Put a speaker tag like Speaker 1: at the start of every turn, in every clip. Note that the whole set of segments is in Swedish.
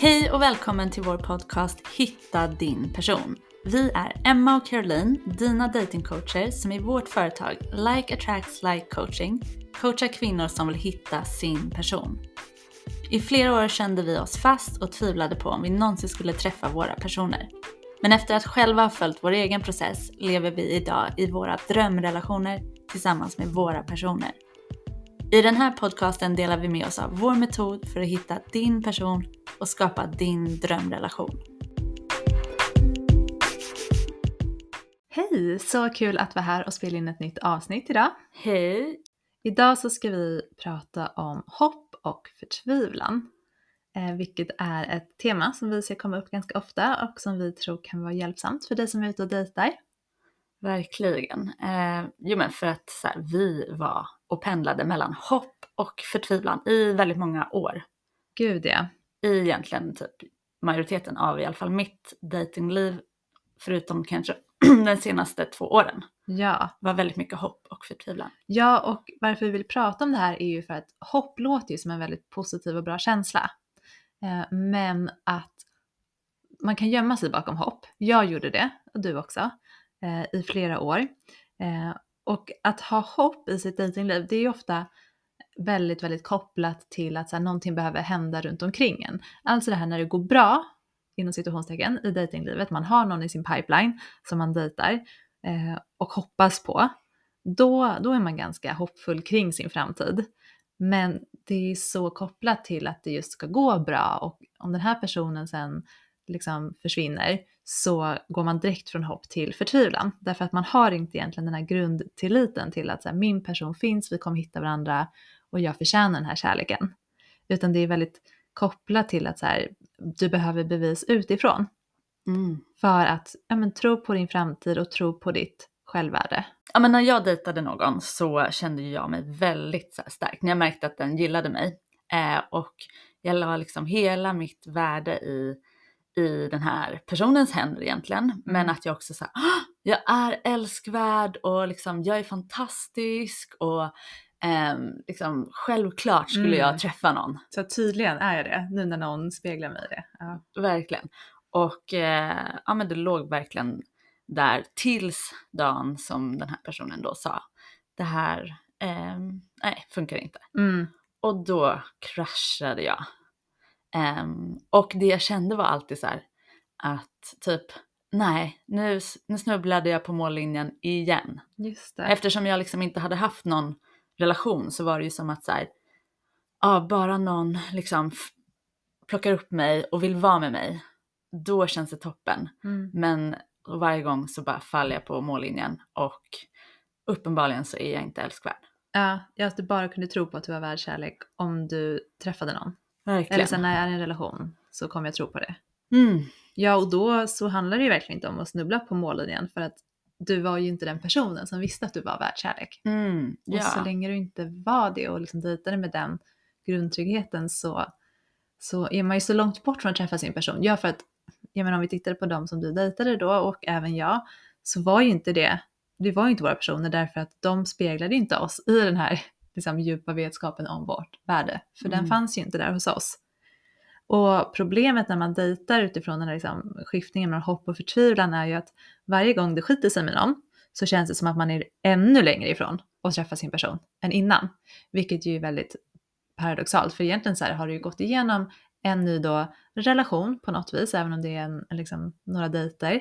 Speaker 1: Hej och välkommen till vår podcast Hitta din person. Vi är Emma och Caroline, dina datingcoacher som i vårt företag Like Attracts Like Coaching coachar kvinnor som vill hitta sin person. I flera år kände vi oss fast och tvivlade på om vi någonsin skulle träffa våra personer. Men efter att själva ha följt vår egen process lever vi idag i våra drömrelationer tillsammans med våra personer. I den här podcasten delar vi med oss av vår metod för att hitta din person och skapa din drömrelation.
Speaker 2: Hej! Så kul att vara här och spela in ett nytt avsnitt idag.
Speaker 1: Hej!
Speaker 2: Idag så ska vi prata om hopp och förtvivlan. Eh, vilket är ett tema som vi ser komma upp ganska ofta och som vi tror kan vara hjälpsamt för dig som är ute och dejtar.
Speaker 1: Verkligen. Eh, jo men för att så här, vi var och pendlade mellan hopp och förtvivlan i väldigt många år.
Speaker 2: Gud ja.
Speaker 1: I egentligen typ majoriteten av i alla fall mitt datingliv, förutom kanske de senaste två åren,
Speaker 2: Ja.
Speaker 1: var väldigt mycket hopp och förtvivlan.
Speaker 2: Ja, och varför vi vill prata om det här är ju för att hopp låter ju som en väldigt positiv och bra känsla. Eh, Men att man kan gömma sig bakom hopp. Jag gjorde det, och du också, eh, i flera år. Eh, Och att ha hopp i sitt dejtingliv, det är ju ofta väldigt, väldigt kopplat till att så här, någonting behöver hända runt omkring en. Alltså det här när det går bra, inom situationstecken, i dejtinglivet, man har någon i sin pipeline som man dejtar eh, och hoppas på, då, då är man ganska hoppfull kring sin framtid. Men det är så kopplat till att det just ska gå bra och om den här personen sen liksom försvinner så går man direkt från hopp till förtvivlan. Därför att man har inte egentligen den här grundtilliten till att så här, min person finns, vi kommer hitta varandra och jag förtjänar den här kärleken. Utan det är väldigt kopplat till att så här, du behöver bevis utifrån för att ja, men, tro på din framtid och tro på ditt självvärde.
Speaker 1: Ja men när jag dejtade någon så kände jag mig väldigt så här stark. När jag märkte att den gillade mig. Eh, och jag la liksom hela mitt värde i, i den här personens händer egentligen. Men att jag också sa, jag är älskvärd och liksom jag är fantastisk och ehm, liksom självklart skulle
Speaker 2: Mm.
Speaker 1: jag träffa någon.
Speaker 2: Så tydligen är jag det, nu när någon speglar mig i det. Ja.
Speaker 1: Verkligen. Och eh, ja men det låg verkligen där tills dagen som den här personen då sa det här, ehm, nej funkar inte.
Speaker 2: Mm.
Speaker 1: Och då kraschade jag. Ehm, och det jag kände var alltid så här att typ nej, nu, nu snubblade jag på mållinjen igen. Eftersom jag liksom inte hade haft någon relation så var det ju som att så här, ja, bara någon liksom plockar upp mig och vill vara med mig, då känns det toppen.
Speaker 2: Mm.
Speaker 1: Men varje gång så bara faller jag på mållinjen och uppenbarligen så är jag inte älskvärd.
Speaker 2: Ja, jag att du bara kunde tro på att du var värd kärlek om du träffade någon.
Speaker 1: Verkligen.
Speaker 2: Eller sen när jag är i en relation så kommer jag tro på det.
Speaker 1: Mm,
Speaker 2: Ja, och då så handlar det ju verkligen inte om att snubbla på mållinjen för att du var ju inte den personen som visste att du var värd kärlek.
Speaker 1: mm,
Speaker 2: Och så
Speaker 1: ja.
Speaker 2: länge du inte var det och liksom dejtade med den grundtryggheten så, så är man ju så långt bort från att träffa sin person. Ja, för att jag menar om vi tittar på dem som du dejtade då och även jag så var ju inte det, det var ju inte våra personer därför att de speglade inte oss i den här liksom, djupa vetskapen om vårt värde. För den
Speaker 1: Mm.
Speaker 2: fanns ju inte där hos oss. Och problemet när man dejtar utifrån den här liksom, skiftningen mellan hopp och förtvivlan är ju att varje gång det skiter sig med någon så känns det som att man är ännu längre ifrån att träffa sin person än innan. Vilket ju är väldigt paradoxalt för egentligen så här har du ju gått igenom en ny då relation på något vis, även om det är en, liksom, några dejter.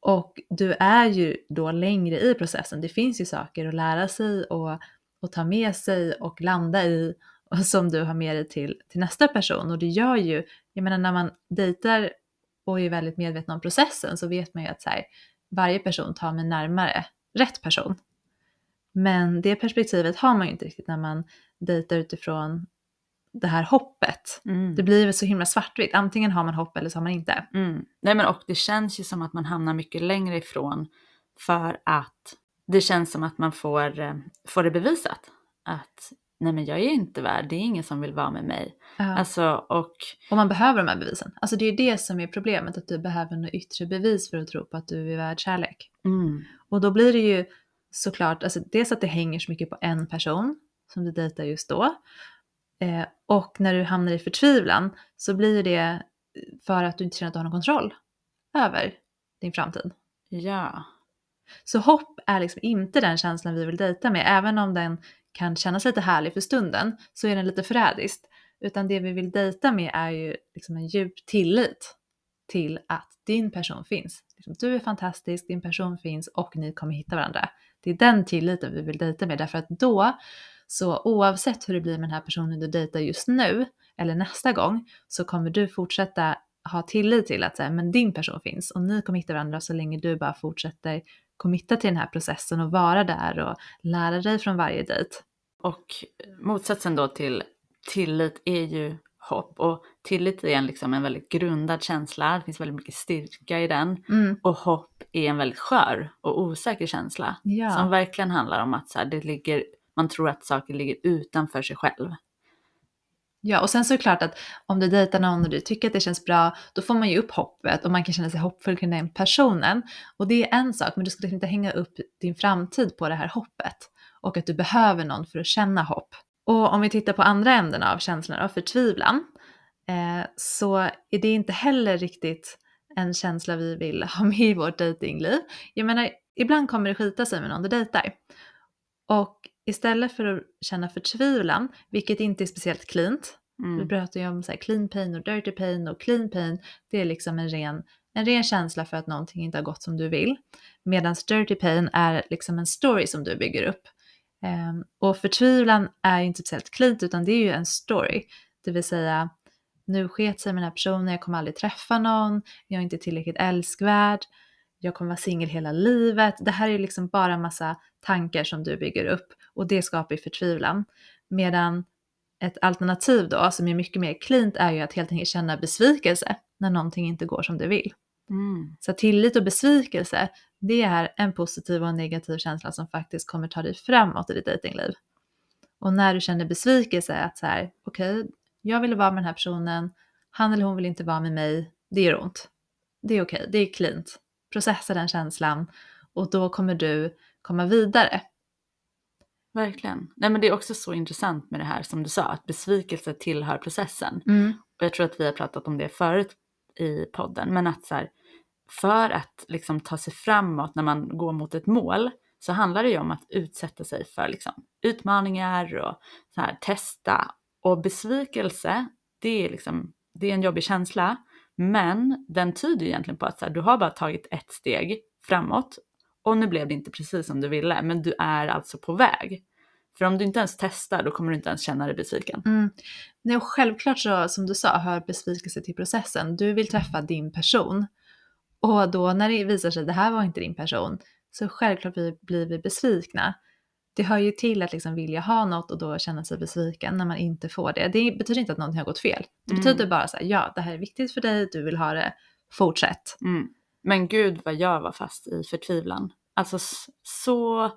Speaker 2: Och du är ju då längre i processen. Det finns ju saker att lära sig och, och ta med sig och landa i och som du har med dig till, till nästa person. Och det gör ju, jag menar när man dejtar och är väldigt medveten om processen så vet man ju att så här, varje person tar mig närmare rätt person. Men det perspektivet har man ju inte riktigt när man dejtar utifrån det här hoppet.
Speaker 1: Mm.
Speaker 2: Det blir väl så himla svartvitt. Antingen har man hopp eller så har man inte.
Speaker 1: Mm. Nej men och det känns ju som att man hamnar mycket längre ifrån för att det känns som att man får, eh, får det bevisat. Att nej men jag är inte värd, det är ingen som vill vara med mig. Alltså och
Speaker 2: Och man behöver de här bevisen. Alltså det är det som är problemet, att du behöver något yttre bevis för att tro på att du är värd kärlek.
Speaker 1: mm,
Speaker 2: Och då blir det ju såklart, alltså dels att det hänger så mycket på en person som du dejtar just då. Eh, och när du hamnar i förtvivlan så blir det för att du inte känner att du har någon kontroll över din framtid.
Speaker 1: Ja.
Speaker 2: Så hopp är liksom inte den känslan vi vill dejta med, även om den kan kännas lite härlig för stunden så är den lite förrädisk. Utan det vi vill dejta med är ju liksom en djup tillit till att din person finns. Liksom, du är fantastisk, din person finns och ni kommer hitta varandra. Det är den tilliten vi vill dejta med därför att då, så oavsett hur det blir med den här personen du dejtar just nu eller nästa gång så kommer du fortsätta ha tillit till att säga, men din person finns och ni kommer hitta varandra så länge du bara fortsätter committa till den här processen och vara där och lära dig från varje dejt.
Speaker 1: Och motsatsen då till tillit är ju hopp och tillit är en, liksom en väldigt grundad känsla, det finns väldigt mycket styrka i den
Speaker 2: Mm.
Speaker 1: och hopp är en väldigt skör och osäker känsla
Speaker 2: Ja.
Speaker 1: som verkligen handlar om att så här, det ligger, man tror att saker ligger utanför sig själv.
Speaker 2: Ja, och sen så är det klart att om du dejtar någon och du tycker att det känns bra, då får man ju upp hoppet och man kan känna sig hoppfull kring den personen. Och det är en sak, men du ska liksom inte hänga upp din framtid på det här hoppet och att du behöver någon för att känna hopp. Och om vi tittar på andra änden av känslan av förtvivlan, eh, så är det inte heller riktigt en känsla vi vill ha med i vårt dejtingliv. Jag menar, ibland kommer det skita sig med någon du dejtar. Och istället för att känna förtvivlan, vilket inte är speciellt cleant, vi
Speaker 1: Mm.
Speaker 2: pratar ju om så clean pain och dirty pain och clean pain, det är liksom en ren, en ren känsla för att någonting inte har gått som du vill. Medan dirty pain är liksom en story som du bygger upp. Ehm, och förtvivlan är ju inte speciellt cleant utan det är ju en story. Det vill säga, nu sket sig med den här personen, jag kommer aldrig träffa någon, jag är inte tillräckligt älskvärd, jag kommer vara singel hela livet. Det här är liksom bara en massa tankar som du bygger upp och det skapar ju förtvivlan. Medan ett alternativ då som är mycket mer cleant är ju att helt enkelt känna besvikelse när någonting inte går som du vill.
Speaker 1: Mm.
Speaker 2: Så tillit och besvikelse, det är en positiv och en negativ känsla som faktiskt kommer ta dig framåt i ditt dejtingliv. Och när du känner besvikelse, att så här, okej, jag ville vara med den här personen, han eller hon vill inte vara med mig, det gör ont. Det är okej, det är cleant. Processa den känslan och då kommer du komma vidare.
Speaker 1: Verkligen. Nej men det är också så intressant med det här som du sa, att besvikelse tillhör processen.
Speaker 2: Mm.
Speaker 1: Och jag tror att vi har pratat om det förut i podden, men att så här, för att liksom ta sig framåt när man går mot ett mål så handlar det ju om att utsätta sig för liksom, utmaningar och så här, testa. Och besvikelse, det är, liksom, det är en jobbig känsla, men den tyder egentligen på att så här, du har bara tagit ett steg framåt och nu blev det inte precis som du ville, men du är alltså på väg. För om du inte ens testar, då kommer du inte ens känna dig besviken.
Speaker 2: Mm. Nej, och självklart så, som du sa, hör besvikelse till processen. Du vill träffa din person. Och då när det visar sig att det här var inte din person, så självklart blir vi besvikna. Det hör ju till att liksom vilja ha något och då känna sig besviken när man inte får det. Det betyder inte att någonting har gått fel. Det
Speaker 1: Mm.
Speaker 2: betyder bara så här, ja, det här är viktigt för dig, du vill ha det, fortsätt.
Speaker 1: Mm. Men gud vad jag var fast i förtvivlan. Alltså så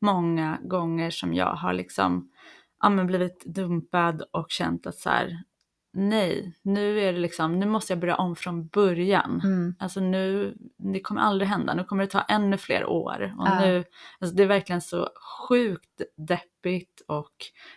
Speaker 1: många gånger som jag har liksom ja, men blivit dumpad och känt att så här, nej, nu är det liksom, nu måste jag börja om från början.
Speaker 2: Mm.
Speaker 1: Alltså nu, det kommer aldrig hända, nu kommer det ta ännu fler år. Och
Speaker 2: Ja.
Speaker 1: nu, alltså det är verkligen så sjukt deppigt och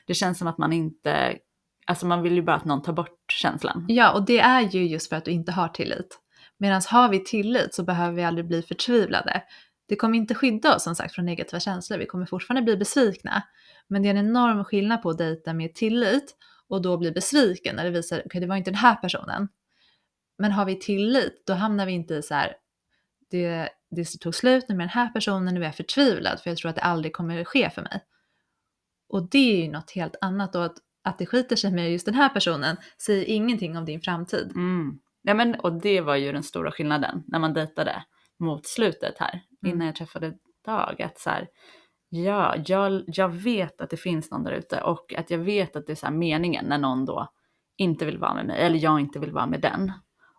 Speaker 1: det känns som att man inte, alltså man vill ju bara att någon tar bort känslan.
Speaker 2: Ja, och det är ju just för att du inte har tillit. Medan har vi tillit så behöver vi aldrig bli förtvivlade. Det kommer inte skydda oss som sagt från negativa känslor, vi kommer fortfarande bli besvikna. Men det är en enorm skillnad på att dejta med tillit och då bli besviken när det visar okej det var inte den här personen. Men har vi tillit då hamnar vi inte i så här det, det tog slut med den här personen, nu är jag förtvivlad för jag tror att det aldrig kommer ske för mig. Och det är ju något helt annat och att, att det skiter sig med just den här personen säger ingenting om din framtid.
Speaker 1: Mm. Ja, men, och det var ju den stora skillnaden när man dejtade mot slutet här,
Speaker 2: Mm.
Speaker 1: innan jag träffade Dag. Att så här, ja, jag, jag vet att det finns någon där ute och att jag vet att det är så här meningen när någon då inte vill vara med mig eller jag inte vill vara med den.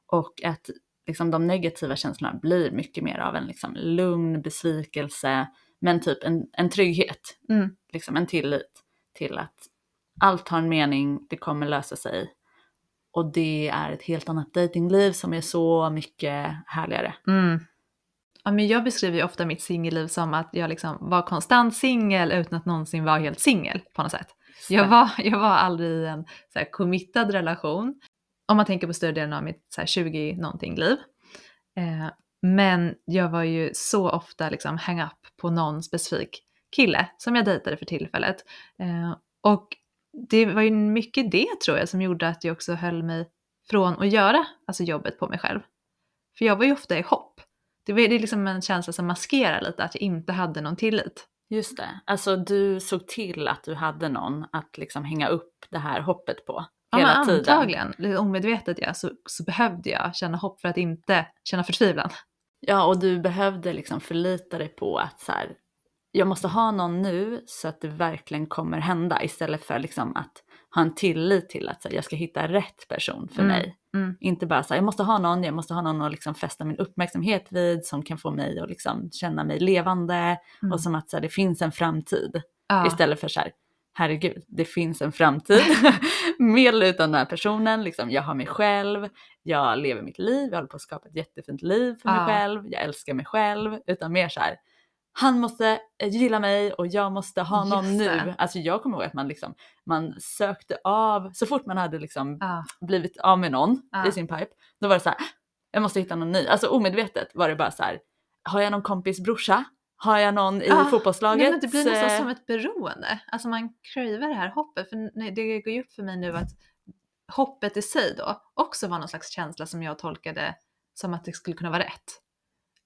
Speaker 1: Och att liksom, de negativa känslorna blir mycket mer av en liksom, lugn besvikelse, men typ en, en trygghet,
Speaker 2: Mm.
Speaker 1: liksom en tillit till att allt har en mening, det kommer lösa sig. Och det är ett helt annat datingliv som är så mycket härligare.
Speaker 2: Mm. Ja, men jag beskriver ju ofta mitt singelliv som att jag liksom var konstant singel utan att någonsin vara helt singel på något sätt. Jag var, jag var aldrig i en så här committad relation. Om man tänker på större delen av mitt så här 20 någonting liv. Eh, men jag var ju så ofta liksom hang up på någon specifik kille som jag dejtade för tillfället. Eh, och det var ju mycket det tror jag som gjorde att jag också höll mig från att göra alltså jobbet på mig själv. För jag var ju ofta i hopp. Det, var, det är liksom en känsla som maskerar lite att jag inte hade någon tillit.
Speaker 1: Just det, alltså du såg till att du hade någon att liksom hänga upp det här hoppet på hela
Speaker 2: ja,
Speaker 1: tiden.
Speaker 2: Antagligen, lite omedvetet ja, så, så behövde jag känna hopp för att inte känna förtvivlan.
Speaker 1: Ja, och du behövde liksom förlita dig på att så här, jag måste ha någon nu så att det verkligen kommer hända istället för liksom att ha en tillit till att här, jag ska hitta rätt person för
Speaker 2: Mm,
Speaker 1: mig.
Speaker 2: mm.
Speaker 1: Inte bara så här, jag måste ha någon, jag måste ha någon att liksom fästa min uppmärksamhet vid som kan få mig att liksom känna mig levande
Speaker 2: Mm.
Speaker 1: och som att så här, det finns en framtid.
Speaker 2: Ja.
Speaker 1: Istället för så här, herregud, det finns en framtid med eller utan den här personen. Liksom, jag har mig själv, jag lever mitt liv, jag håller på att skapa ett jättefint liv för mig
Speaker 2: Ja.
Speaker 1: själv, jag älskar mig själv. Utan mer så här, han måste eh, gilla mig och jag måste ha någon
Speaker 2: Just
Speaker 1: nu.
Speaker 2: det.
Speaker 1: Alltså jag kommer ihåg att man, liksom, man sökte av, så fort man hade liksom
Speaker 2: Ja.
Speaker 1: blivit av med någon
Speaker 2: Ja.
Speaker 1: i sin pipe, då var det så här, jag måste hitta någon ny. Alltså omedvetet var det bara så här, har jag någon kompis brorsa? Har jag någon i
Speaker 2: Ja,
Speaker 1: fotbollslaget?
Speaker 2: Nej, men det blir nästan som ett beroende. Alltså man cravar det här hoppet. För nej, det går ju upp för mig nu att hoppet i sig då också var någon slags känsla som jag tolkade som att det skulle kunna vara rätt.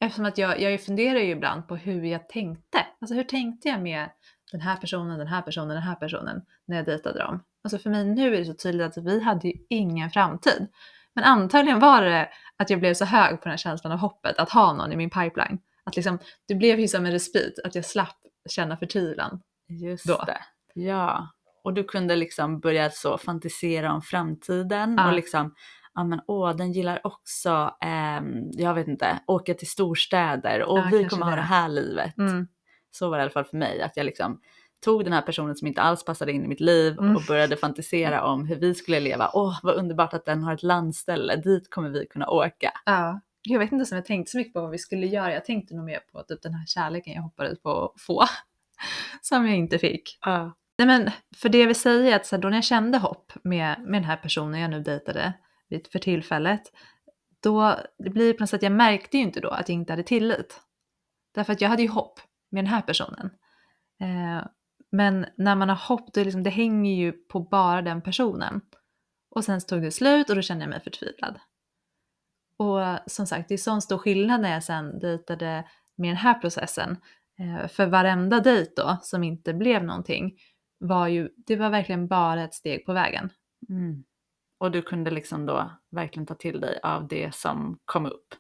Speaker 2: Eftersom att jag, jag funderar ju ibland på hur jag tänkte. Alltså hur tänkte jag med den här personen, den här personen, den här personen när jag dejtade dem? Alltså för mig nu är det så tydligt att vi hade ju ingen framtid. Men antagligen var det att jag blev så hög på den här känslan av hoppet att ha någon i min pipeline. Att liksom, det blev ju som en respit, att jag slapp känna förtvivlan.
Speaker 1: Just
Speaker 2: då.
Speaker 1: det. Ja, och du kunde liksom börja så fantisera om framtiden
Speaker 2: Ja.
Speaker 1: och liksom, ja men åh, den gillar också, ehm, jag vet inte, åka till storstäder och
Speaker 2: Ja,
Speaker 1: vi kommer ha
Speaker 2: det.
Speaker 1: det här livet.
Speaker 2: Mm.
Speaker 1: Så var det i alla fall för mig, att jag liksom tog den här personen som inte alls passade in i mitt liv
Speaker 2: Mm.
Speaker 1: och började fantisera om hur vi skulle leva. Åh, vad underbart att den har ett landställe, dit kommer vi kunna åka.
Speaker 2: Ja. Jag vet inte om jag tänkte så mycket på vad vi skulle göra. Jag tänkte nog mer på typ den här kärleken jag hoppades på att få. Som jag inte fick.
Speaker 1: Ja.
Speaker 2: Nej men för det jag vill säga är att så här, då när jag kände hopp med, med den här personen jag nu dejtade vid- för tillfället. Då det blir det på något sätt, jag märkte ju inte då att jag inte hade tillit. Därför att jag hade ju hopp med den här personen. Eh, men när man har hopp, det, liksom, det hänger ju på bara den personen. Och sen så tog det slut och då kände jag mig förtvivlad. Och som sagt, det är sån stor skillnad när jag sen dejtade med den här processen. Eh, för varenda dejt då, som inte blev någonting, var ju, det var verkligen bara ett steg på vägen.
Speaker 1: Mm. Och du kunde liksom då verkligen ta till dig av det som kom upp.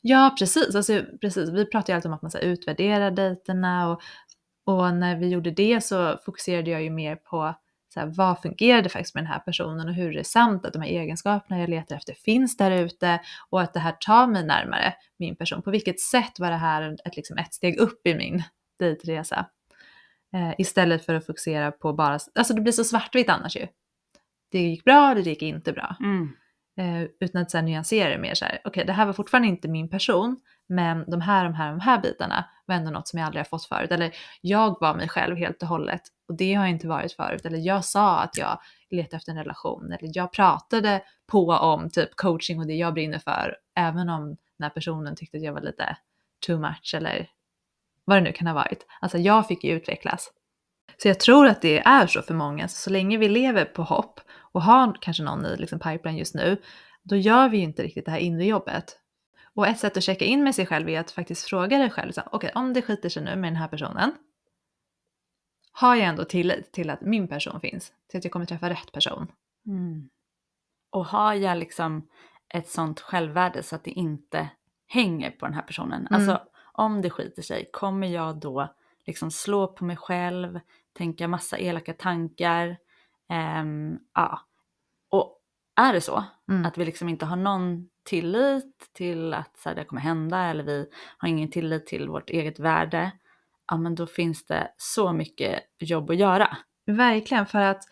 Speaker 2: Ja, precis. Alltså, precis. Vi pratar ju alltid om att man ska utvärdera dejterna och, och när vi gjorde det så fokuserade jag ju mer på så här, vad fungerade faktiskt med den här personen och hur är det sant att de här egenskaperna jag letar efter finns där ute och att det här tar mig närmare min person. På vilket sätt var det här ett, liksom ett steg upp i min dejtresa? Eh, istället för att fokusera på bara, alltså det blir så svartvitt annars ju. Det gick bra, det gick inte bra. Eh, utan att så här nyansera det mer så här, okej det här var fortfarande inte min person, men de här, de här, de här bitarna var ändå något som jag aldrig har fått förut. Eller jag var mig själv helt och hållet och det har jag inte varit förut. Eller jag sa att jag letar efter en relation. Eller jag pratade på om typ coaching och det jag brinner för, även om den här personen tyckte att jag var lite too much eller vad det nu kan ha varit. Alltså jag fick ju utvecklas. Så jag tror att det är så för många, så, så länge vi lever på hopp och har kanske någon i liksom pipeline just nu, då gör vi ju inte riktigt det här inre jobbet. Och ett sätt att checka in med sig själv är att faktiskt fråga dig själv, okej om det skiter sig nu med den här personen, har jag ändå tillit till att min person finns? Till att jag kommer träffa rätt person?
Speaker 1: Mm. Och har jag liksom ett sånt självvärde så att det inte hänger på den här personen.
Speaker 2: Mm.
Speaker 1: Alltså om det skiter sig, kommer jag då liksom slå på mig själv, tänka massa elaka tankar? Ehm, ja. Och är det så
Speaker 2: Mm.
Speaker 1: att vi liksom inte har någon tillit till att så här, det kommer hända eller vi har ingen tillit till vårt eget värde, ja men då finns det så mycket jobb att göra.
Speaker 2: Verkligen, för att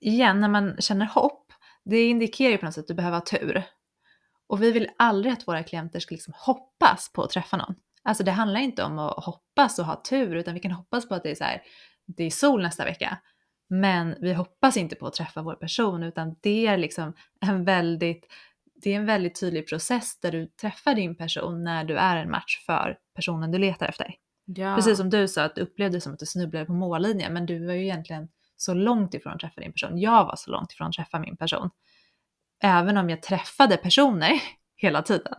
Speaker 2: igen, när man känner hopp, det indikerar ju på något sätt att du behöver ha tur. Och vi vill aldrig att våra klienter ska liksom hoppas på att träffa någon. Alltså det handlar inte om att hoppas och ha tur, utan vi kan hoppas på att det är så här, det är sol nästa vecka. Men vi hoppas inte på att träffa vår person utan det är liksom en väldigt, det är en väldigt tydlig process där du träffar din person när du är en match för personen du letar efter.
Speaker 1: Ja.
Speaker 2: Precis som du sa att du upplevde det som att du snubblade på mållinjen men du var ju egentligen så långt ifrån att träffa din person. Jag var så långt ifrån att träffa min person. Även om jag träffade personer hela tiden.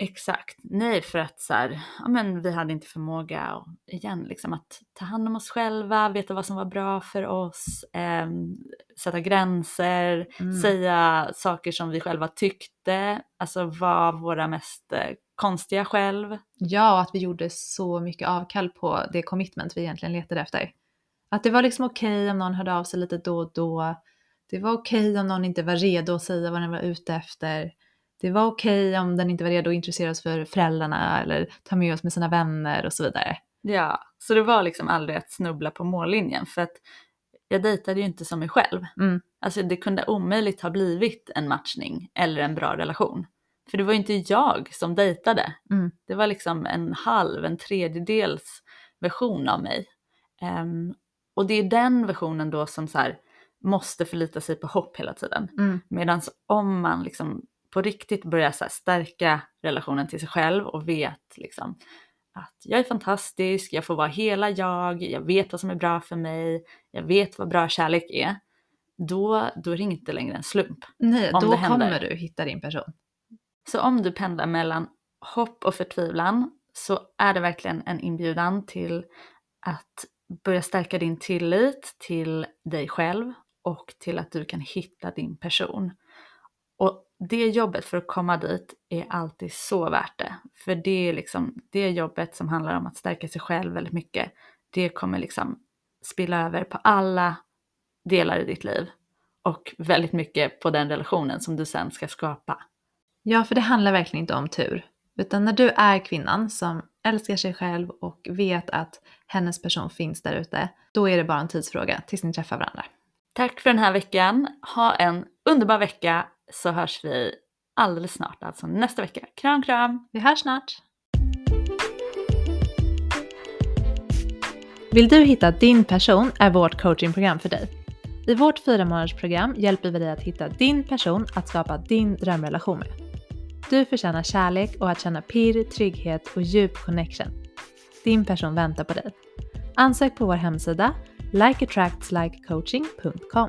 Speaker 1: Exakt. Nej, för att så här, ja, men vi hade inte förmåga och, igen, liksom, att ta hand om oss själva, veta vad som var bra för oss, eh, sätta gränser,
Speaker 2: Mm.
Speaker 1: säga saker som vi själva tyckte, alltså vara våra mest eh, konstiga själv.
Speaker 2: Ja, och att vi gjorde så mycket avkall på det commitment vi egentligen letade efter. Att det var liksom okej om någon hörde av sig lite då och då. Det var okej om någon inte var redo att säga vad den var ute efter. Det var okej om den inte var redo att intressera sig för föräldrarna eller ta med oss med sina vänner och så vidare.
Speaker 1: Ja, så det var liksom aldrig att snubbla på mållinjen för att jag dejtade ju inte som mig själv.
Speaker 2: Mm.
Speaker 1: Alltså det kunde omöjligt ha blivit en matchning eller en bra relation. För det var ju inte jag som dejtade.
Speaker 2: Mm.
Speaker 1: Det var liksom en halv, en tredjedels version av mig. Ehm, och det är den versionen då som så här, måste förlita sig på hopp hela tiden.
Speaker 2: Mm.
Speaker 1: Medan om man liksom på riktigt här stärka relationen till sig själv och vet liksom att jag är fantastisk, jag får vara hela jag, jag vet vad som är bra för mig, jag vet vad bra kärlek är. Då, då är det inte längre en slump.
Speaker 2: Nej,
Speaker 1: Om
Speaker 2: då kommer du hitta din person.
Speaker 1: Så om du pendlar mellan hopp och förtvivlan så är det verkligen en inbjudan till att börja stärka din tillit till dig själv och till att du kan hitta din person. Och det jobbet för att komma dit är alltid så värt det. För det är liksom det jobbet som handlar om att stärka sig själv väldigt mycket. Det kommer liksom spilla över på alla delar i ditt liv. Och väldigt mycket på den relationen som du sen ska skapa.
Speaker 2: Ja, för det handlar verkligen inte om tur. Utan när du är kvinnan som älskar sig själv och vet att hennes person finns där ute, då är det bara en tidsfråga tills ni träffar varandra.
Speaker 1: Tack för den här veckan. Ha en underbar vecka så hörs vi alldeles snart, alltså nästa vecka. Kram kram!
Speaker 2: Vi hörs snart! Vill du hitta din person är vårt coachingprogram för dig. I vårt fyra månadersprogram hjälper vi dig att hitta din person att skapa din drömrelation med. Du förtjänar kärlek och att känna pirr, trygghet och djup connection. Din person väntar på dig. Ansök på vår hemsida likeattractslikecoaching.com